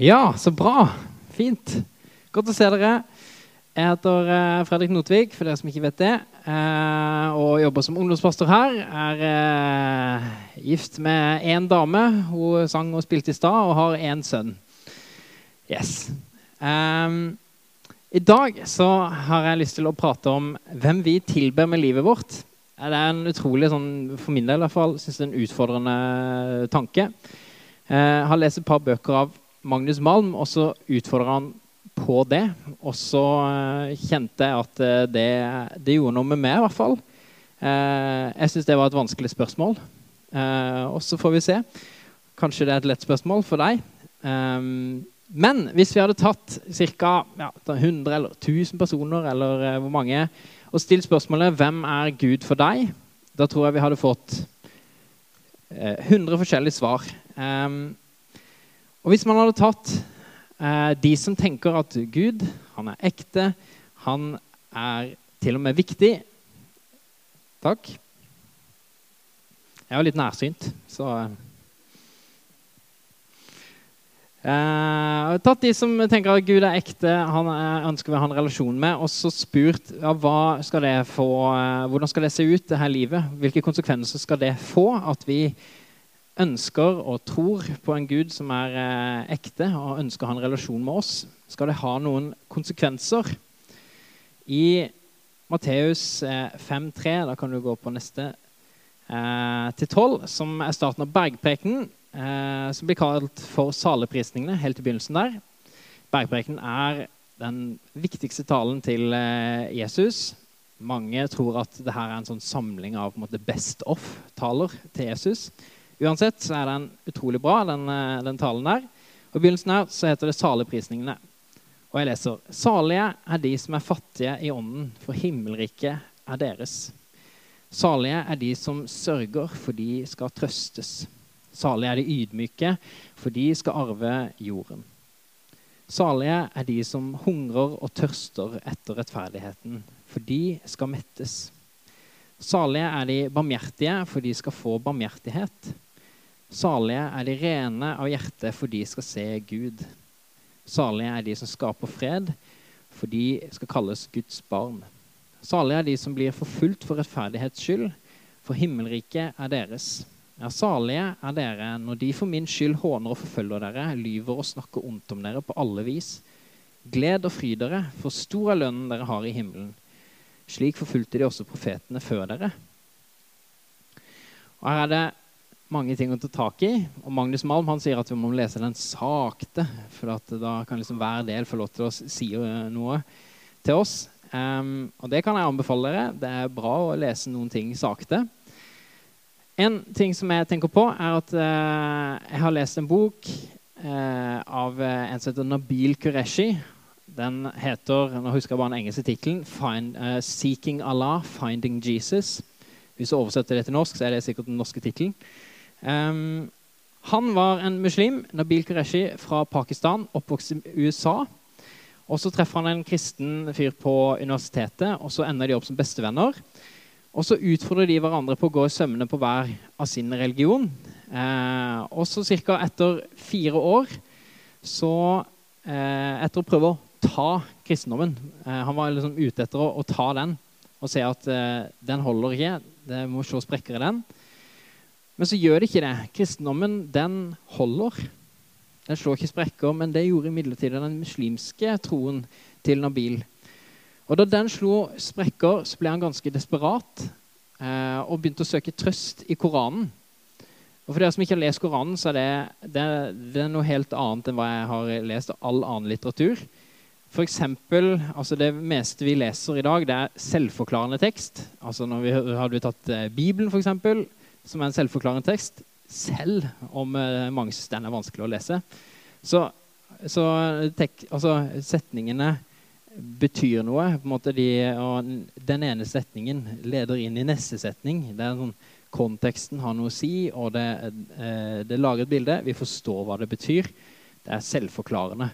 Ja, så bra. Fint. Godt å se dere. Jeg heter eh, Fredrik Notvik, for dere som ikke vet det. eh, Og jobber som ungdomspastor her. Er eh, gift med én dame. Hun sang og spilte i stad, og har én sønn. Yes. Ehm, I dag så har jeg lyst til å prate om hvem vi tilber med livet vårt. Det er en utrolig, sånn, for min del i hvert fall, synes det er en utfordrende tanke. Jeg har lest et par bøker av Magnus Malm, og så utfordra han på det. Og så eh, kjente jeg at eh, det, det, gjorde noe med meg, i hvert fall. Eh, jeg syns det var et vanskelig spørsmål. og så får vi se. Kanskje det er et lett spørsmål for deg. men hvis vi hadde tatt ca. Ja, 100 eller 1000 personer, eller hvor mange, og stilt spørsmålet 'Hvem er Gud for deg?', da tror jeg vi hadde fått 100 forskjellige svar. Um, og hvis man hadde tatt eh, de som tenker at Gud han er ekte, han er til og med viktig Takk. Jeg var litt nærsynt, så eh, Tatt de som tenker at Gud er ekte, han er, ønsker vi å ha en relasjon med, og så spurt ja, skal få, eh, hvordan skal det se ut, det her livet? Hvilke konsekvenser skal det få at vi ønsker og tror på en Gud som er eh, ekte, og ønsker å ha en relasjon med oss, skal det ha noen konsekvenser. I Matteus eh, 5,3, da kan du gå på neste, eh, til 12, som er starten av bergprekenen, eh, som blir kalt for saleprisningene helt i begynnelsen der. Bergprekenen er den viktigste talen til eh, Jesus. Mange tror at dette er en sånn samling av en måte, best off-taler til Jesus. Uansett så er den utrolig bra, den, eh, den talen der. Og I begynnelsen her så heter det saleprisningene. Og jeg leser Salige er de som er fattige i ånden, for himmelriket er deres. Salige er de som sørger, for de skal trøstes. Salige er de ydmyke, for de skal arve jorden. Salige er de som hungrer og tørster etter rettferdigheten, for de skal mettes. Salige er de barmhjertige, for de skal få barmhjertighet. Salige er de rene av hjerte, for de skal se Gud. Salige er de som skaper fred, for de skal kalles Guds barn. Salige er de som blir forfulgt for rettferdighets skyld, for himmelriket er deres. Ja, salige er dere når de for min skyld håner og forfølger dere, lyver og snakker ondt om dere på alle vis. Gled og fry dere, for stor er lønnen dere har i himmelen. Slik forfulgte de også profetene før dere. Og her er det mange ting å ta tak i. Og Magnus Malm han sier at vi må lese den sakte, for da kan liksom hver del få lov til å si noe til oss. Um, og det kan jeg anbefale dere. Det er bra å lese noen ting sakte. En ting som jeg tenker på, er at uh, jeg har lest en bok uh, av uh, en som heter Nabil Qureshi. Den heter nå husker jeg bare den engelske tittelen, 'Seeking Allah, Finding Jesus'. Hvis du oversetter det til norsk, så er det sikkert den norske tittelen. Um, han var en muslim, Nabil Qureshi, fra Pakistan, oppvokst i USA. Og Så treffer han en kristen fyr på universitetet, og så ender de opp som bestevenner. Og Så utfordrer de hverandre på å gå i sømmene på hver av sin religion. Eh, og så ca. etter fire år, så eh, etter å prøve å ta kristendommen eh, Han var liksom ute etter å, å, ta den og se at eh, den holder ikke. Det må se sprekker i den. Men så gjør det ikke det. Kristendommen den holder. Den slår ikke sprekker, men det gjorde imidlertid den muslimske troen til Nabil. Og Da den slo sprekker, så ble han ganske desperat eh, og begynte å søke trøst i Koranen. Og For dere som ikke har lest Koranen, så er det, det, det er noe helt annet enn hva jeg har lest av all annen litteratur. For eksempel, altså Det meste vi leser i dag, det er selvforklarende tekst. Altså når vi Hadde vi tatt eh, Bibelen, for eksempel, som er en selvforklarende tekst, selv om eh, mange syns den er vanskelig å lese. Så, så tek, altså, setningene betyr noe. de, Den ene setningen leder inn i neste setning. Det er sånn, Konteksten har noe å si, og det, eh, det lager et bilde. Vi forstår hva det betyr. Det er selvforklarende.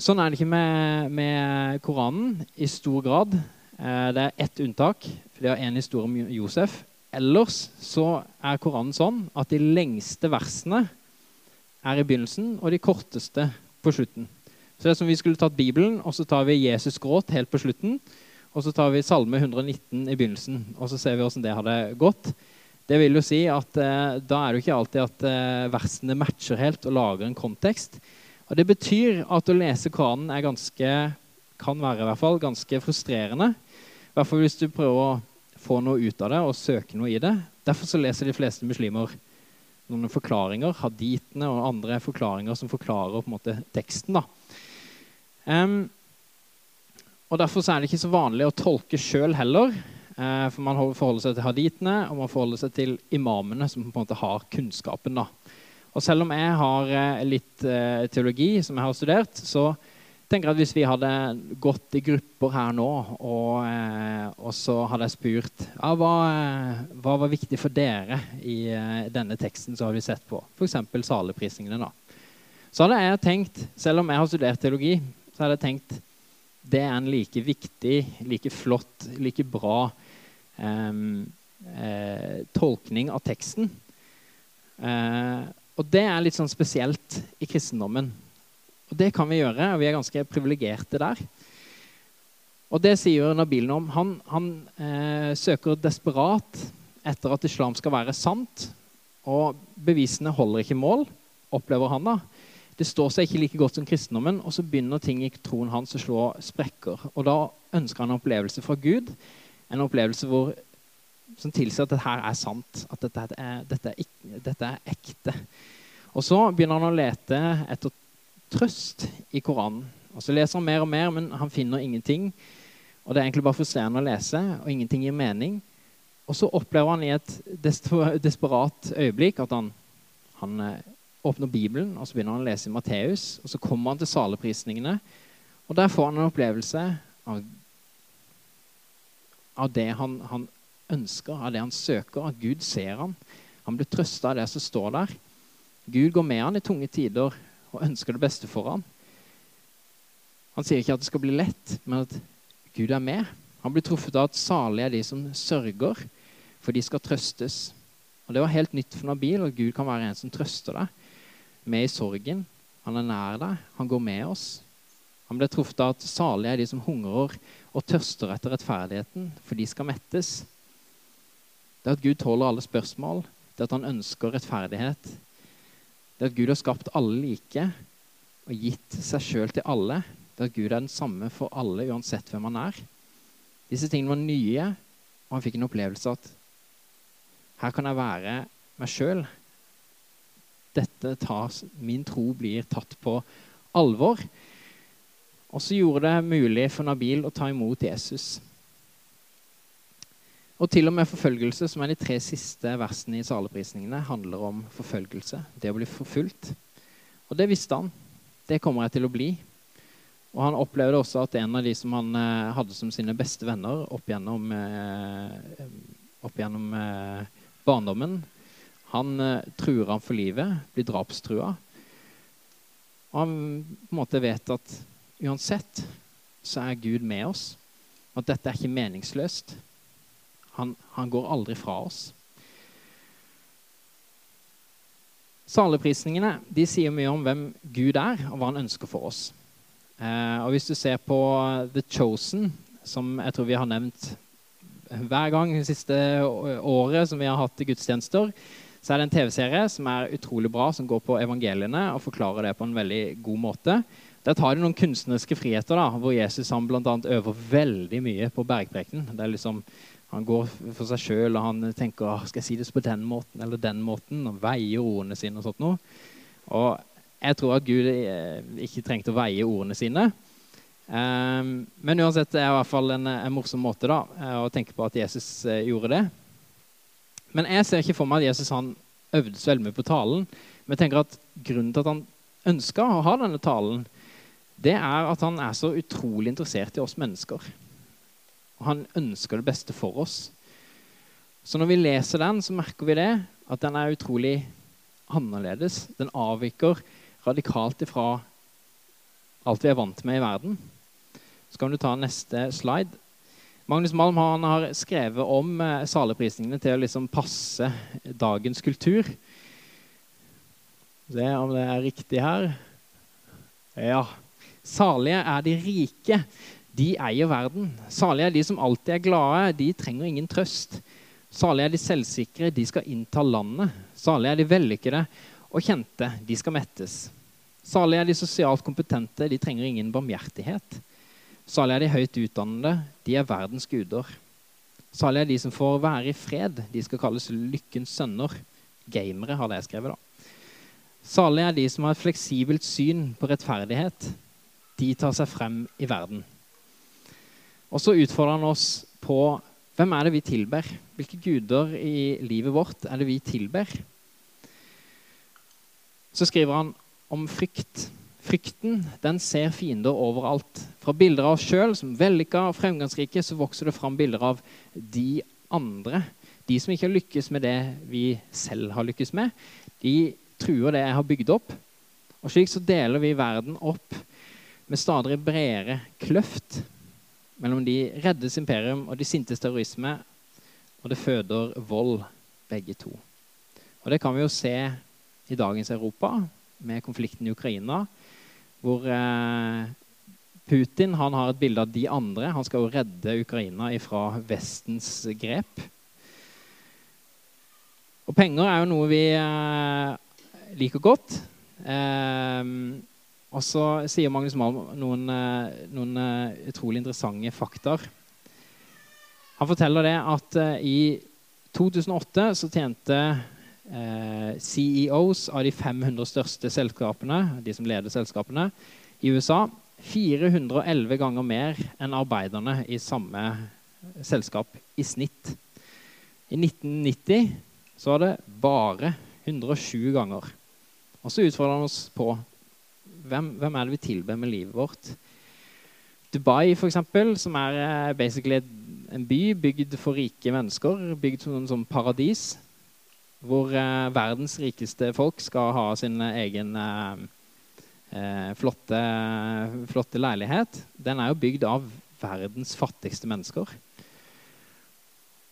Sånn er det ikke med, med Koranen i stor grad. Eh, det er ett unntak. for Det er en historie om Josef. Ellers så er Koranen sånn at de lengste versene er i begynnelsen, og de korteste på slutten. Så det er som vi skulle tatt Bibelen, og så tar vi Jesus gråt helt på slutten. Og så tar vi Salme 119 i begynnelsen, og så ser vi hvordan det hadde gått. Det vil jo si at eh, Da er det jo ikke alltid at eh, versene matcher helt og lager en kontekst. Og Det betyr at å lese Koranen er ganske, kan være i hvert fall, ganske frustrerende. I hvert fall hvis du prøver å få noe ut av det og søke noe i det. Derfor så leser de fleste muslimer noen forklaringer, haditene og andre forklaringer som forklarer på en måte teksten. da. Um, og Derfor er det ikke så vanlig å tolke sjøl heller. Uh, for man forholder seg til haditene og man forholder seg til imamene, som på en måte har kunnskapen. da. Og Selv om jeg har eh, litt uh, teologi, som jeg har studert, så tenker at hvis vi hadde gått i grupper her nå, og, eh, og så hadde jeg spurt ja, hva, hva, var viktig for dere i eh, denne teksten, så har vi sett på f.eks. saleprisningene. da. Så hadde jeg tenkt, selv om jeg har studert teologi, så hadde jeg tenkt det er en like viktig, like flott, like bra eh, eh, tolkning av teksten. Eh, og det er litt sånn spesielt i kristendommen. Og det kan vi gjøre, og vi er ganske privilegerte der. Og det sier Nabil om. Han, han eh, søker desperat etter at islam skal være sant, og bevisene holder ikke mål, opplever han da. Det står seg ikke like godt som kristendommen, og så begynner ting i troen hans å slå sprekker. Og da ønsker han en opplevelse fra Gud, en opplevelse hvor, som tilsier at dette her er sant, at dette er, dette er, dette er ekte. Og så begynner han å lete etter trøst i Koranen. Og Så leser han mer og mer, men han finner ingenting. Og Det er egentlig bare frustrerende å lese, og ingenting gir mening. Og så opplever han i et desperat øyeblikk at han, han eh, åpner Bibelen og så begynner han å lese i Matteus. Og så kommer han til saleprisningene, og der får han en opplevelse av, av det han, han, ønsker, av det han søker. At Gud ser han. Han blir trøsta av det som står der. Gud går med han i tunge tider og ønsker det beste for ham. Han sier ikke at det skal bli lett, men at Gud er med. Han blir truffet av at salige er de som sørger, for de skal trøstes. Og Det var helt nytt for Nabil at Gud kan være en som trøster deg med i sorgen. Han er nær deg. Han går med oss. Han ble truffet av at salige er de som hungrer og tørster etter rettferdigheten, for de skal mettes. Det er at Gud tåler alle spørsmål. Det er at han ønsker rettferdighet. Det at Gud har skapt alle like og gitt seg sjøl til alle. Det at Gud er den samme for alle, uansett hvem han er. Disse tingene var nye, og han fikk en opplevelse at her kan jeg være meg sjøl dette tas, min tro blir tatt på alvor. Og så gjorde det mulig for Nabil å ta imot Jesus. Og til og med forfølgelse, som er de tre siste versene i saleprisningene, handler om forfølgelse. Det å bli forfulgt. Og det visste han. Det kommer jeg til å bli. Og han opplevde også at en av de som han eh, hadde som sine beste venner opp gjennom, eh, opp gjennom eh, barndommen, han uh, truer ham for livet, blir drapstrua. Og han på en måte vet at uansett så er Gud med oss. Og at dette er ikke meningsløst. Han, han går aldri fra oss. Saleprisningene de sier mye om hvem Gud er, og hva han ønsker for oss. Eh, og Hvis du ser på The Chosen, som jeg tror vi har nevnt hver gang det siste året som vi har hatt gudstjenester, så er det en TV-serie som er utrolig bra, som går på evangeliene og forklarer det på en veldig god måte. Der tar de noen kunstneriske friheter, da, hvor Jesus han blant annet øver veldig mye på bergprekenen. Det er liksom, Han går for seg sjøl og han tenker skal jeg si det på den måten eller den måten, og veier ordene sine. Og sånt noe. Og jeg tror at Gud eh, ikke trengte å veie ordene sine. Um, men uansett det er i hvert fall en, en morsom måte da, eh, å tenke på at Jesus uh, gjorde det. Men jeg ser ikke for meg at Jesus han øvde så veldig mye på talen. Men jeg tenker at grunnen til at han ønska å ha denne talen, det er at han er så utrolig interessert i oss mennesker. Og han ønsker det beste for oss. Så når vi leser den, så merker vi det, at den er utrolig annerledes. Den avviker radikalt ifra alt vi er vant med i verden. Så kan du ta neste slide. Magnus Malm har skrevet om eh, saleprisningene til å liksom passe dagens kultur. Se om det er riktig her. Ja. Salige er de rike. De eier verden. Salige er de som alltid er glade. De trenger ingen trøst. Salige er de selvsikre. De skal innta landet. Salige er de vellykkede og kjente. De skal mettes. Salige er de sosialt kompetente. De trenger ingen barmhjertighet. Salige er de høyt utdannede. De er verdens guder. Salige er de som får være i fred. De skal kalles lykkens sønner. Gamere har jeg skrevet, da. Salige er de som har et fleksibelt syn på rettferdighet. De tar seg frem i verden. Og så utfordrer han oss på hvem er det vi tilber. Hvilke guder i livet vårt er det vi tilber? Så skriver han om frykt. Frykten den ser fiender overalt. Fra bilder av oss sjøl som vellykka og fremgangsrike så vokser det fram bilder av de andre. De som ikke har lykkes med det vi selv har lykkes med. De truer det jeg har bygd opp. Og slik så deler vi verden opp med stadig bredere kløft mellom de reddes imperium og de sintes terrorisme, og det føder vold, begge to. Og Det kan vi jo se i dagens Europa, med konflikten i Ukraina, hvor eh, Putin han har et bilde av de andre. Han skal jo redde Ukraina fra Vestens grep. Og penger er jo noe vi eh, liker godt. Eh, og så sier Magnus Malm noen, eh, noen uh, utrolig interessante fakta. Han forteller det at uh, i 2008 så tjente CEOs av de 500 største selskapene, de som leder selskapene, i USA 411 ganger mer enn arbeiderne i samme selskap i snitt. I 1990 så var det bare 107 ganger. Og så utfordrer han oss på hvem, hvem, er det vi tilber med livet vårt. Dubai, for eksempel, som er eh, basically en by bygd for rike mennesker, bygd som en sånn paradis, hvor eh, verdens rikeste folk skal ha sin egen eh, eh, flotte, flotte leilighet. Den er jo bygd av verdens fattigste mennesker.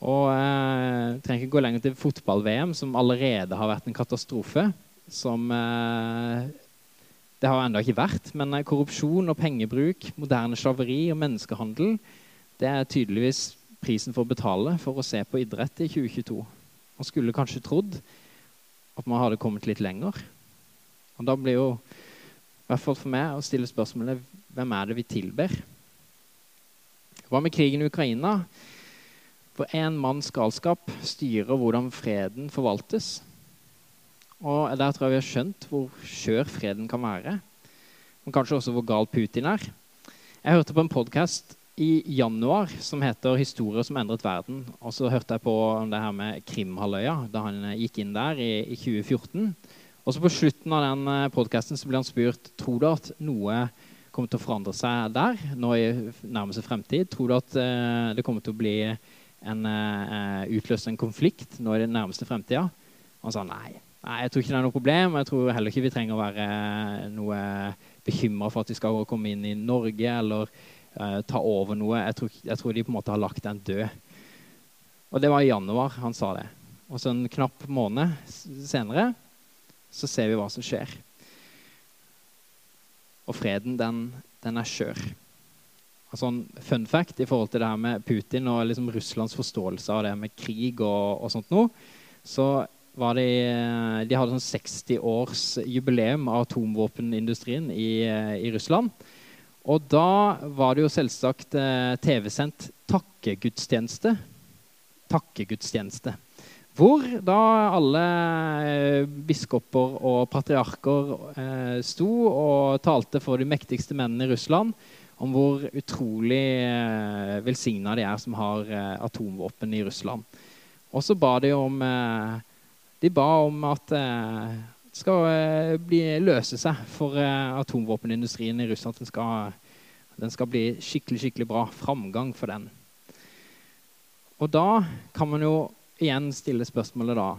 Og eh, trenger ikke gå lenger til fotball-VM, som allerede har vært en katastrofe. Som eh, det har ennå ikke vært. Men eh, korrupsjon og pengebruk, moderne slaveri og menneskehandel det er tydeligvis prisen for å betale for å se på idrett i 2022. Man skulle kanskje trodd at man hadde kommet litt lenger. Og da blir jo, i hvert fall for meg, å stille spørsmålet hvem er det vi tilber? Hva med krigen i Ukraina? For én manns galskap styrer hvordan freden forvaltes. Og der tror jeg vi har skjønt hvor skjør freden kan være. Men kanskje også hvor gal Putin er. Jeg hørte på en podkast i januar som heter 'Historier som endret verden'. Og så hørte jeg på det her med Krimhalvøya, da han gikk inn der i, i 2014. Og så på slutten av den eh, podkasten ble han spurt tror du at noe kommer til å forandre seg der nå i nærmeste fremtid. Tror du at uh, det kommer til å bli en, uh, utløst en konflikt nå i den nærmeste fremtida? Han sa nei. Nei. Jeg tror ikke det er noe problem. Jeg tror heller ikke vi trenger å være noe bekymra for at de skal komme inn i Norge eller uh, ta over noe. Jeg tror, jeg tror, de på en måte har lagt den død. Og det var i januar han sa det. Og så en knapp måned senere så ser vi hva som skjer. Og freden, den, den er skjør. Altså en fun fact i forhold til det her med Putin og liksom Russlands forståelse av det med krig og, og sånt noe, så var det De hadde sånn 60 års jubileum av atomvåpenindustrien i, i, Russland. Og da var det jo selvsagt eh, TV-sendt takkegudstjeneste. Takkegudstjeneste. Hvor da alle eh, biskoper og patriarker eh, sto og talte for de mektigste mennene i Russland om hvor utrolig eh, velsigna de er som har eh, atomvåpen i Russland. Og så ba de om eh, de ba om at eh, det skal eh, bli, løse seg for eh, atomvåpenindustrien i Russland. Den skal, den skal bli skikkelig, skikkelig bra. Framgang for den. Og da kan man jo igjen stille spørsmålet da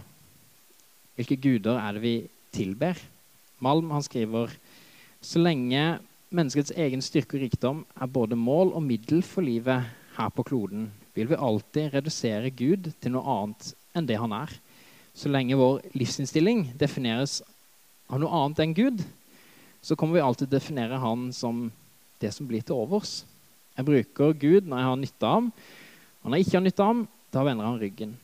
Hvilke guder er det vi tilber? Malm han skriver så lenge menneskets egen styrke og rikdom er både mål og middel for livet her på kloden, vil vi alltid redusere Gud til noe annet enn det han er så lenge vår livsinnstilling defineres av noe annet enn Gud, så kommer vi alltid til å definere han som det som blir til overs. Jeg bruker Gud når jeg har nytte av ham, og når jeg ikke har nytte av ham, da vender han ryggen.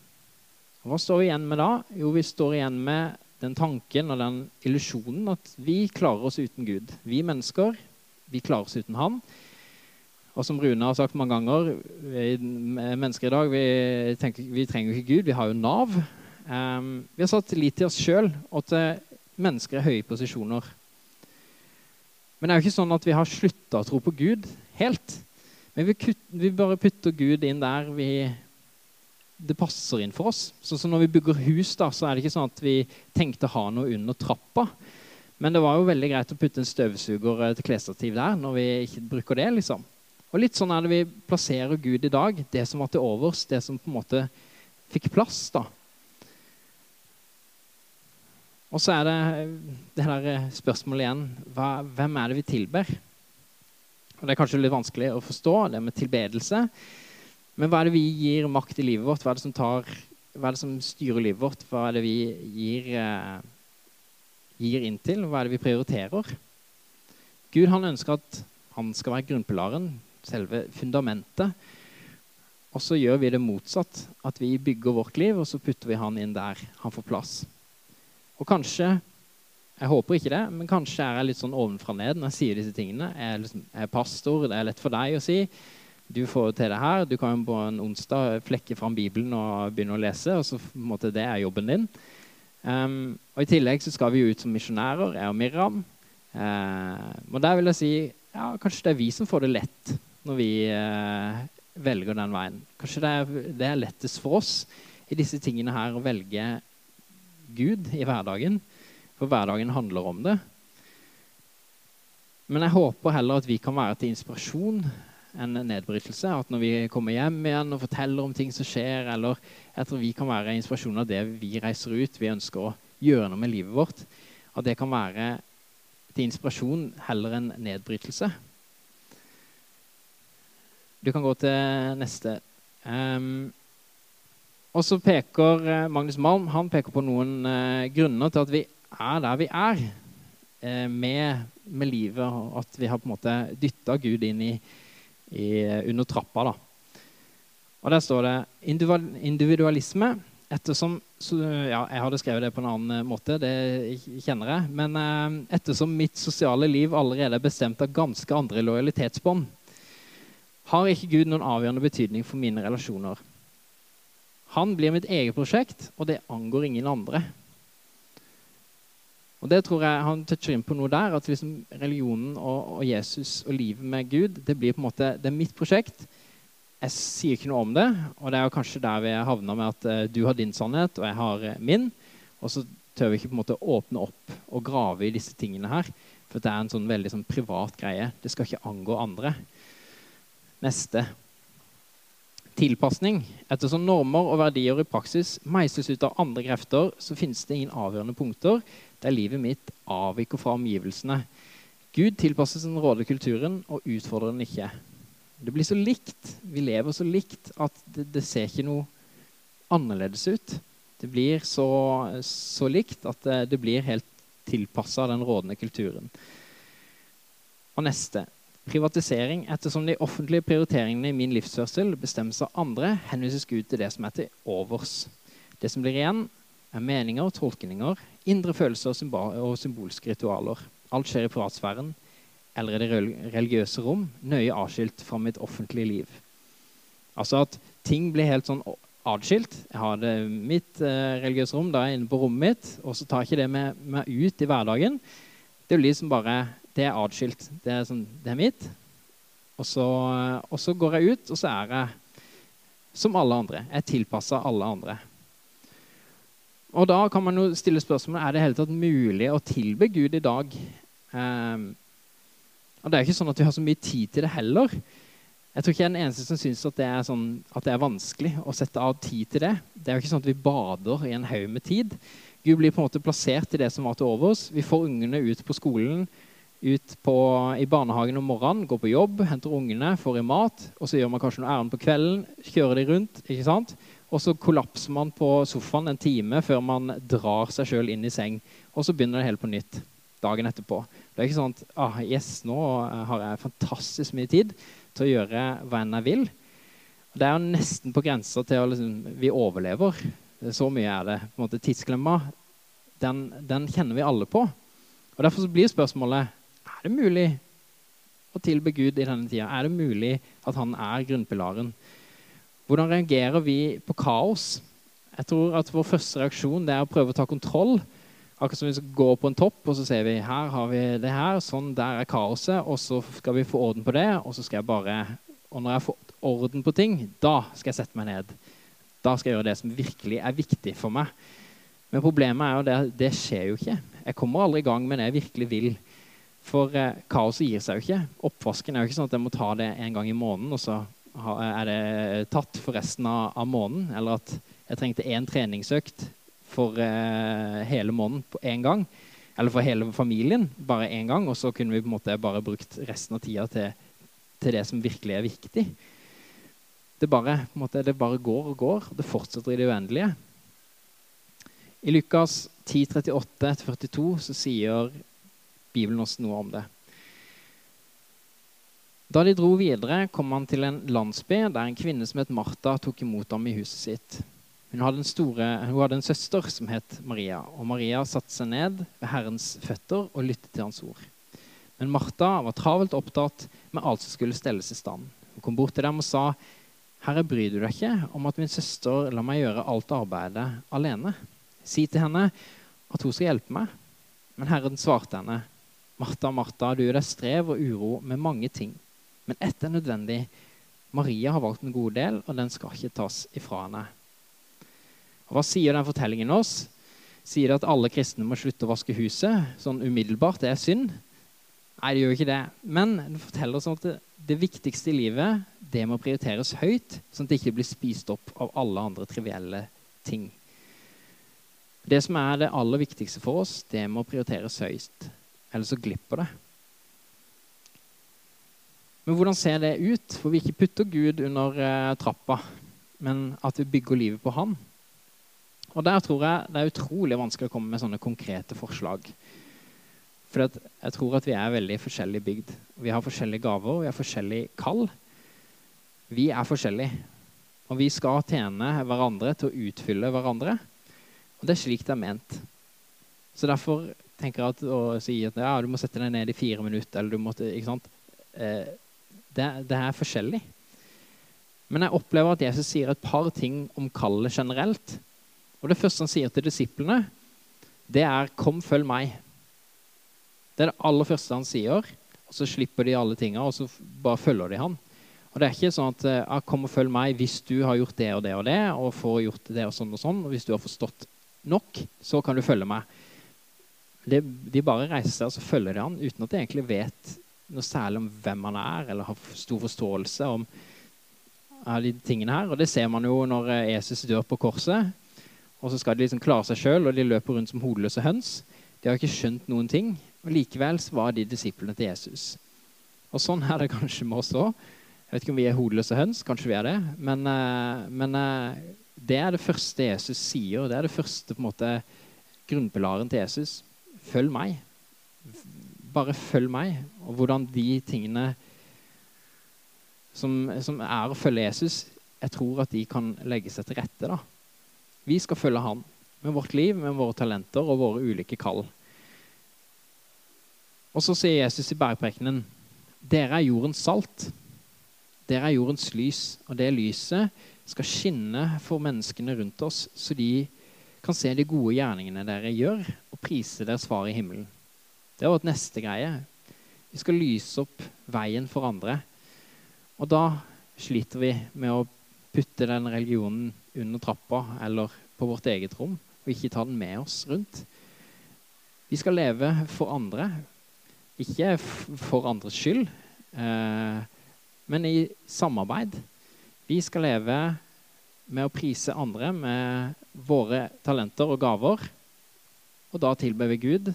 Og hva står vi igjen med da? Jo, vi står igjen med den tanken og den illusjonen at vi klarer oss uten Gud. Vi mennesker, vi klarer oss uten Han. Og som Rune har sagt mange ganger, vi mennesker i dag vi, tenker, vi trenger ikke Gud, vi har jo Nav. Um, vi har satt lit til oss sjøl og til mennesker i høye posisjoner. Men det er jo ikke sånn at vi har slutta å tro på Gud helt. Men vi, kutt, vi, bare putter Gud inn der vi, det passer inn for oss. Sånn som når vi bygger hus, da, så er det ikke sånn at vi tenkte å ha noe under trappa. Men det var jo veldig greit å putte en støvsuger eh, til klesstativ der når vi ikke bruker det. liksom. Og litt sånn er det vi plasserer Gud i dag. Det som var til overs, det som på en måte fikk plass. da. Og så er det det der eh, spørsmålet igjen hva, hvem er det vi tilber? Og Det er kanskje litt vanskelig å forstå, det med tilbedelse. Men hva er det vi gir makt i livet vårt? Hva er det som, tar, hva er det som styrer livet vårt? Hva er det vi gir, eh, gir inn til? Hva er det vi prioriterer? Gud han ønsker at han skal være grunnpilaren, selve fundamentet. Og så gjør vi det motsatt. At vi bygger vårt liv, og så putter vi han inn der han får plass. Og kanskje jeg håper ikke det, men kanskje er jeg litt sånn ovenfra ned når jeg sier disse tingene. Jeg er, liksom, jeg er pastor, det er lett for deg å si. Du får til det her. Du kan jo på en onsdag flekke fram Bibelen og begynne å lese. og så på en måte Det er jobben din. Um, og I tillegg så skal vi jo ut som misjonærer, jeg og Miriam. Uh, og der vil jeg si ja, kanskje det er vi som får det lett når vi uh, velger den veien. Kanskje det er, det er lettest for oss i disse tingene her å velge Gud i hverdagen. For hverdagen handler om det. Men jeg håper heller at vi kan være til inspirasjon enn nedbrytelse. At når vi kommer hjem igjen og forteller om ting som skjer, eller at vi kan være inspirasjon av det vi reiser ut, vi ønsker å gjøre noe med livet vårt, at det kan være til inspirasjon heller enn nedbrytelse. Du kan gå til neste. Um, og så peker eh, Magnus Malm han peker på noen eh, grunner til at vi er der vi er eh, med, med, livet, og at vi har på en måte dytta Gud inn i, i, under trappa. da. Og Der står det individualisme. Ettersom ja, Jeg hadde skrevet det på en annen måte, det kjenner jeg. Men eh, ettersom mitt sosiale liv allerede er bestemt av ganske andre lojalitetsbånd, har ikke Gud noen avgjørende betydning for mine relasjoner. Han blir mitt eget prosjekt, og det angår ingen andre. Og det tror jeg Han toucher inn på noe der, at liksom religionen og, og, Jesus og livet med Gud det blir på en måte, det er mitt prosjekt. Jeg sier ikke noe om det, og det er jo kanskje der vi havna med at uh, du har din sannhet, og jeg har uh, min. Og så tør vi ikke på en måte åpne opp og grave i disse tingene her. For det er en sånn veldig sånn privat greie. Det skal ikke angå andre. Neste tilpasning. Ettersom normer og verdier i praksis meisles ut av andre krefter, så finnes det ingen avgjørende punkter der livet mitt avviker fra omgivelsene. Gud tilpasses den rådende kulturen og utfordrer den ikke. Det blir så likt, vi lever så likt, at det, det ser ikke noe annerledes ut. Det blir så, så likt at det, det blir helt tilpassa den rådende kulturen. Og neste privatisering. Ettersom de offentlige prioriteringene i min livsførsel bestemmes av andre, henvises Gud til det som er til overs. Det som blir igjen, er meninger og tolkninger, indre følelser og symbolske ritualer. Alt skjer i privatsfæren eller i det religiøse rom, nøye avskilt fra mitt offentlige liv. Altså at ting blir helt sånn atskilt. Jeg har det mitt eh, religiøse rom, da er jeg inne på rommet mitt, og så tar jeg ikke det med meg ut i hverdagen. Det blir liksom bare det er atskilt. Det er, sånn, det er mitt. Og så, og så, går jeg ut, og så er jeg som alle andre. Jeg er tilpassa alle andre. Og da kan man jo stille spørsmålet er det hele tatt mulig å tilbe Gud i dag. Um, og Det er ikke sånn at vi har så mye tid til det heller. Jeg tror ikke jeg er den eneste som syns at, sånn, at, det er vanskelig å sette av tid til det. Det er jo ikke sånn at vi bader i en haug med tid. Gud blir på en måte plassert i det som var til overs. Vi får ungene ut på skolen ut på, i barnehagen om morgenen, går på jobb, henter ungene, får i mat. Og så gjør man kanskje noe ærend på kvelden, kjører de rundt. ikke sant? Og så kollapser man på sofaen en time før man drar seg sjøl inn i seng. Og så begynner det hele på nytt dagen etterpå. Det er ikke sånn at ah, yes, nå har jeg fantastisk mye tid til å gjøre hva enn jeg vil. Det er jo nesten på grensa til å liksom, vi overlever. Så mye er det. på en måte Tidsklemma den, den kjenner vi alle på. Og Derfor blir spørsmålet er det mulig å tilbe Gud i denne tida. Er det mulig at han er grunnpilaren? Hvordan reagerer vi på kaos? Jeg tror at Vår første reaksjon er å prøve å ta kontroll. Akkurat som vi skal gå på en topp, og så ser vi her har vi det her, sånn der er kaoset, og så skal vi få orden på det, og så skal jeg bare Og når jeg får orden på ting, da skal jeg sette meg ned. Da skal jeg gjøre det som virkelig er viktig for meg. Men problemet er jo det det skjer jo ikke. Jeg kommer aldri i gang med det jeg virkelig vil. For eh, kaoset gir seg jo ikke. Oppvasken er jo ikke sånn at jeg må ta det en gang i måneden, og så er det tatt for resten av, av måneden. Eller at jeg trengte én treningsøkt for eh, hele måneden på én gang. Eller for hele familien bare én gang. Og så kunne vi på en måte bare brukt resten av tida til, til det som virkelig er viktig. Det bare, måte, det bare går og går. og Det fortsetter i det uendelige. I Lukas 10.38-42 så sier Bibelen oss noe om det. Da de dro videre, kom han til en landsby der en kvinne som het Martha, tok imot ham i huset sitt. Hun hadde, store, hun hadde en søster som het Maria, og Maria satte seg ned ved Herrens føtter og lyttet til hans ord. Men Martha var travelt opptatt med alt som skulle stelles i stand. Hun kom bort til dem og sa, 'Herre, bryr du deg ikke om at min søster lar meg gjøre alt arbeidet alene?' Si til henne at hun skal hjelpe meg. Men Herren svarte henne, Martha, Martha, du gjør deg strev og uro med mange ting. Men ett er nødvendig. Maria har valgt en god del, og den skal ikke tas ifra henne. Og Hva sier den fortellingen oss? Sier det at alle kristne må slutte å vaske huset? Sånn umiddelbart. Det er synd? Nei, det gjør ikke det. Men det forteller oss at det, det viktigste i livet det må prioriteres høyt, sånn at det ikke blir spist opp av alle andre trivielle ting. Det som er det aller viktigste for oss, det må prioriteres høyst. Ellers så glipper det. Men hvordan ser det ut? For vi ikke putter Gud under eh, trappa, men at vi bygger livet på Han. Og Der tror jeg det er utrolig vanskelig å komme med sånne konkrete forslag. For jeg tror at vi er veldig forskjellig bygd. Vi har forskjellige gaver, vi har forskjellig kall. Vi er forskjellige. Og vi skal tjene hverandre til å utfylle hverandre. Og det er slik det er ment. Så derfor tenker at å si at ja, du må sette deg ned i fire minutter, eller du måtte, ikke sant? Eh, det, det, er forskjellig. Men jeg opplever at Jesus sier et par ting om kallet generelt. Og det første han sier til disiplene, det er 'kom, følg meg'. Det er det aller første han sier. Og så slipper de alle tinga, og så bare følger de han. Og det er ikke sånn at ja, «Ah, 'kom og følg meg' hvis du har gjort det og det og det, og får gjort det og sånn og sånn, og hvis du har forstått nok, så kan du følge meg. Det, de bare reiser seg og så følger de han uten at de egentlig vet noe særlig om hvem han er, eller har stor forståelse om av de tingene her. Og det ser man jo når eh, Jesus dør på korset. Og så skal de liksom klare seg sjøl, og de løper rundt som hodeløse høns. De har ikke skjønt noen ting. Og likevel var de disiplene til Jesus. Og sånn er det kanskje med oss òg. Jeg vet ikke om vi er hodeløse høns, kanskje vi er det. Men, eh, men eh, det er det første Jesus sier. Det er det første på en måte, grunnpilaren til Jesus. Følg meg. Bare følg meg. Og hvordan de tingene som, som er å følge Jesus, jeg tror at de kan legge seg til rette. da. Vi skal følge han med vårt liv, med våre talenter og våre ulike kall. Og så sier Jesus i bergprekenen dere er jordens salt. Dere er jordens lys. Og det lyset skal skinne for menneskene rundt oss, så de kan se de gode gjerningene dere gjør, prise deres far i himmelen. Det er vårt neste greie. Vi skal lyse opp veien for andre. Og da sliter vi med å putte den religionen under trappa eller på vårt eget rom, og ikke ta den med oss rundt. Vi skal leve for andre, ikke for andres skyld, eh, men i samarbeid. Vi skal leve med å prise andre med våre talenter og gaver. Og da tilber vi Gud.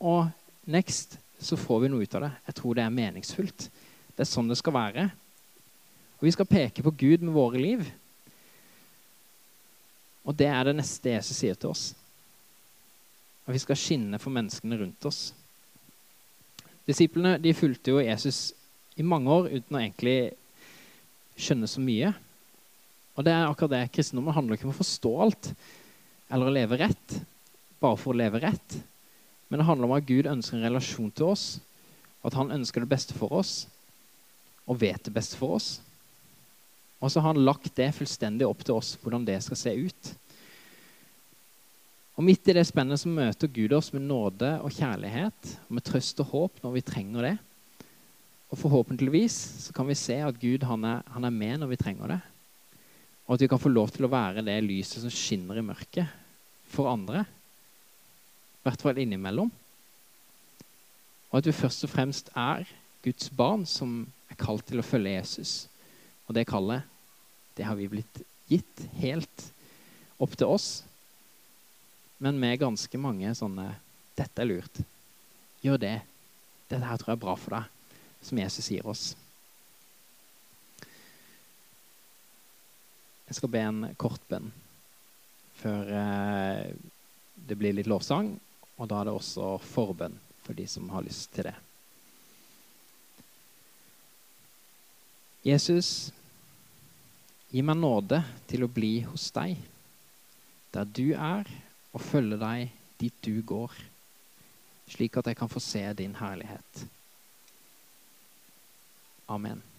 Og next så får vi noe ut av det. Jeg tror det er meningsfullt. Det er sånn det skal være. Og vi skal peke på Gud med våre liv. Og det er det neste Jesus sier til oss. At vi skal skinne for menneskene rundt oss. Disiplene de fulgte jo Jesus i mange år uten å egentlig skjønne så mye. Og det er akkurat det. Kristendommen handler ikke om å forstå alt eller å leve rett bare for å leve rett. Men det handler om at Gud ønsker en relasjon til oss, at han ønsker det beste for oss og vet det beste for oss. Og så har han lagt det fullstendig opp til oss, hvordan det skal se ut. Og Midt i det spennet så møter Gud oss med nåde og kjærlighet, og med trøst og håp når vi trenger det. Og forhåpentligvis så kan vi se at Gud han er, han er med når vi trenger det. Og at vi kan få lov til å være det lyset som skinner i mørket for andre. I hvert fall innimellom. Og at vi først og fremst er Guds barn som er kalt til å følge Jesus. Og det kallet, det har vi blitt gitt helt opp til oss. Men med ganske mange sånne 'Dette er lurt. Gjør det. Dette her tror jeg er bra for deg', som Jesus sier oss. Jeg skal be en kort bønn før eh, det blir litt lovsang. Og da er det også forbønn for de som har lyst til det. Jesus, gi meg nåde til å bli hos deg, der du er, og følge deg dit du går, slik at jeg kan få se din herlighet. Amen.